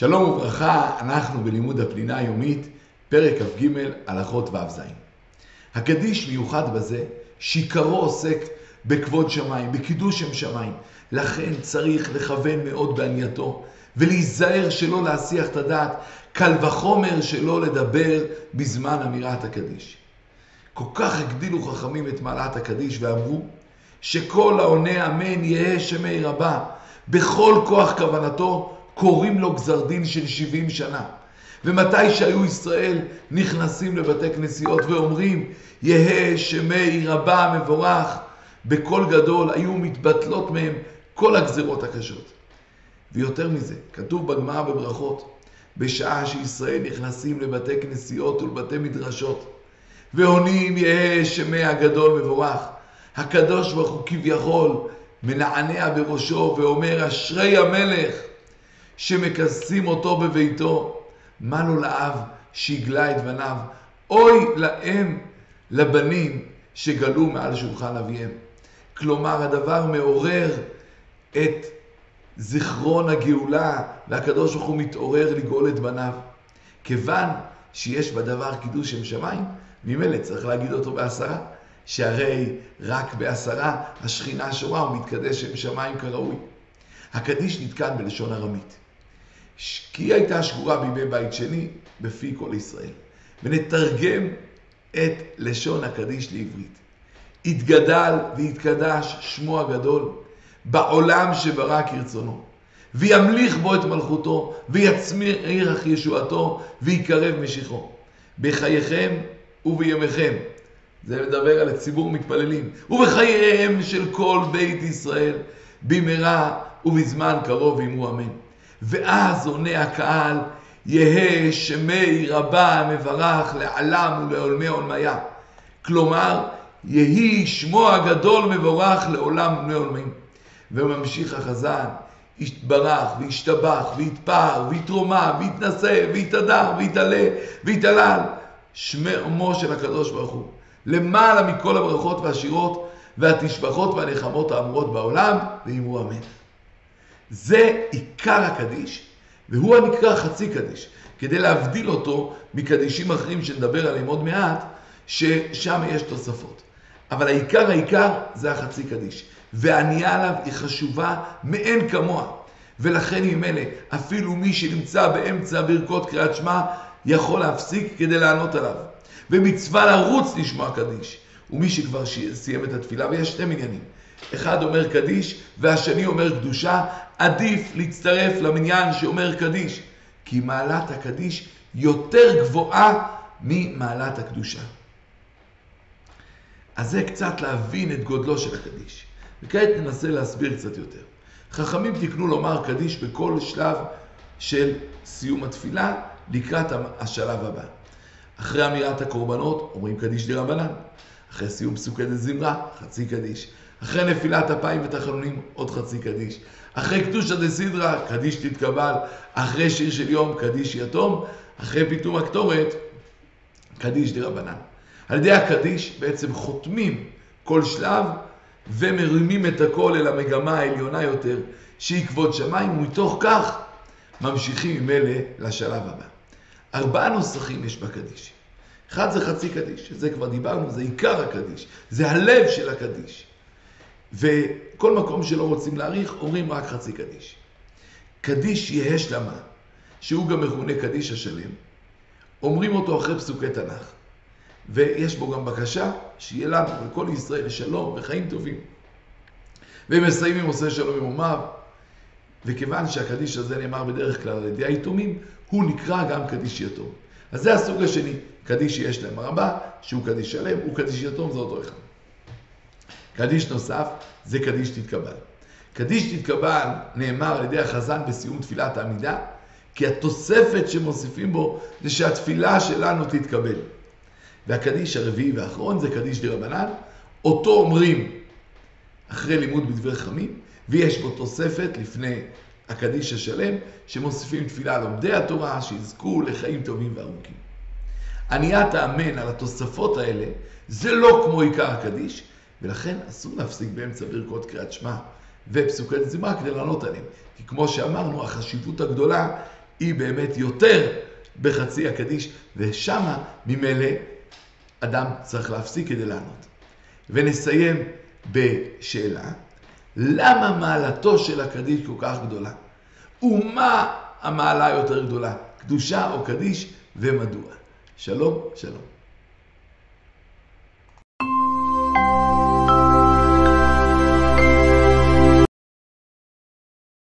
שלום וברכה, אנחנו בלימוד הפנינה היומית, פרק כ"ג, הלכות ו"ז. הקדיש מיוחד בזה שעיקרו עוסק בכבוד שמיים, בקידוש שם שמיים. לכן צריך לכוון מאוד בענייתו ולהיזהר שלא להסיח את הדעת, קל וחומר שלא לדבר בזמן אמירת הקדיש. כל כך הגדילו חכמים את מעלת הקדיש ואמרו שכל העונה אמן יהא שמי רבה, בכל כוח כוונתו קוראים לו גזר דין של 70 שנה. ומתי שהיו ישראל נכנסים לבתי כנסיות ואומרים, יהא שמי רבה מבורך, בקול גדול היו מתבטלות מהם כל הגזרות הקשות. ויותר מזה, כתוב בגמרא בברכות, בשעה שישראל נכנסים לבתי כנסיות ולבתי מדרשות, ועונים יהא שמי הגדול מבורך, הקדוש ברוך הוא כביכול מנענע בראשו ואומר אשרי המלך שמכסים אותו בביתו, מה לו לאב שהגלה את בניו? אוי להם, לבנים שגלו מעל שולחן אביהם. כלומר, הדבר מעורר את זיכרון הגאולה, והקדוש ברוך הוא מתעורר לגאול את בניו. כיוון שיש בדבר קידוש שם שמיים, ממילא צריך להגיד אותו בעשרה, שהרי רק בעשרה השכינה שורה ומתקדש שם שמיים כראוי. הקדיש נתקן בלשון ארמית. כי הייתה שגורה בימי בית שני בפי כל ישראל. ונתרגם את לשון הקדיש לעברית. יתגדל ויתקדש שמו הגדול בעולם שברא כרצונו. וימליך בו את מלכותו, ויצמיר אך ישועתו, ויקרב משיחו. בחייכם ובימיכם. זה מדבר על הציבור מתפללים. ובחייהם של כל בית ישראל, במהרה ובזמן קרוב עמו אמן. ואז עונה הקהל, יהא שמי רבה מברך לעלם ולעולמי עולמיה. כלומר, יהי שמו הגדול מבורך לעולם ולעולמים. וממשיך החזן, יתברך וישתבח ויתפאר ויתרומם ויתנשא ויתהדר ויתעלה ויתהלל שמו של הקדוש ברוך הוא. למעלה מכל הברכות והשירות והתשבחות והנחמות האמורות בעולם, ואמרו אמן. זה עיקר הקדיש, והוא הנקרא חצי קדיש, כדי להבדיל אותו מקדישים אחרים שנדבר עליהם עוד מעט, ששם יש תוספות. אבל העיקר העיקר זה החצי קדיש, והענייה עליו היא חשובה מאין כמוה. ולכן ממילא אפילו מי שנמצא באמצע ברכות קריאת שמע יכול להפסיק כדי לענות עליו. ומצווה לרוץ לשמוע קדיש. ומי שכבר סיים את התפילה, ויש שתי מניינים. אחד אומר קדיש והשני אומר קדושה, עדיף להצטרף למניין שאומר קדיש, כי מעלת הקדיש יותר גבוהה ממעלת הקדושה. אז זה קצת להבין את גודלו של הקדיש. וכעת ננסה להסביר קצת יותר. חכמים תקנו לומר קדיש בכל שלב של סיום התפילה לקראת השלב הבא. אחרי אמירת הקורבנות אומרים קדיש דרבנן. אחרי סיום פסוקי דזמרה, חצי קדיש. אחרי נפילת אפיים ותחנונים, עוד חצי קדיש. אחרי קדושא דסידרא, קדיש תתקבל. אחרי שיר של יום, קדיש יתום. אחרי פיטום הקטורת, קדיש דרבנן. על ידי הקדיש בעצם חותמים כל שלב ומרימים את הכל אל המגמה העליונה יותר, שהיא כבוד שמיים, ומתוך כך ממשיכים ממילא לשלב הבא. ארבעה נוסחים יש בקדיש. אחד זה חצי קדיש, שזה כבר דיברנו, זה עיקר הקדיש, זה הלב של הקדיש. וכל מקום שלא רוצים להאריך, אומרים רק חצי קדיש. קדיש יהא שלמה, שהוא גם מכונה קדיש השלם, אומרים אותו אחרי פסוקי תנ"ך. ויש בו גם בקשה שיהיה לנו, לכל ישראל, שלום וחיים טובים. והם מסיימים עושה שלום עם אומיו, וכיוון שהקדיש הזה נאמר בדרך כלל על ידי היתומים, הוא נקרא גם קדיש יתום. אז זה הסוג השני, קדיש שיש להם הרבה, שהוא קדיש שלם, הוא קדיש יתום, זה אותו אחד. קדיש נוסף זה קדיש תתקבל. קדיש תתקבל נאמר על ידי החזן בסיום תפילת העמידה, כי התוספת שמוסיפים בו זה שהתפילה שלנו תתקבל. והקדיש הרביעי והאחרון זה קדיש דרבנן, אותו אומרים אחרי לימוד בדברי חכמים, ויש בו תוספת לפני הקדיש השלם, שמוסיפים תפילה לומדי התורה, שיזכו לחיים טובים וארוכים. עניית האמן על התוספות האלה, זה לא כמו עיקר הקדיש, ולכן אסור להפסיק באמצע ברכות קריאת שמע ופסוקי זמרה כדי לענות עליהם. כי כמו שאמרנו, החשיבות הגדולה היא באמת יותר בחצי הקדיש, ושמה ממילא אדם צריך להפסיק כדי לענות. ונסיים בשאלה, למה מעלתו של הקדיש כל כך גדולה? ומה המעלה היותר גדולה, קדושה או קדיש, ומדוע? שלום, שלום.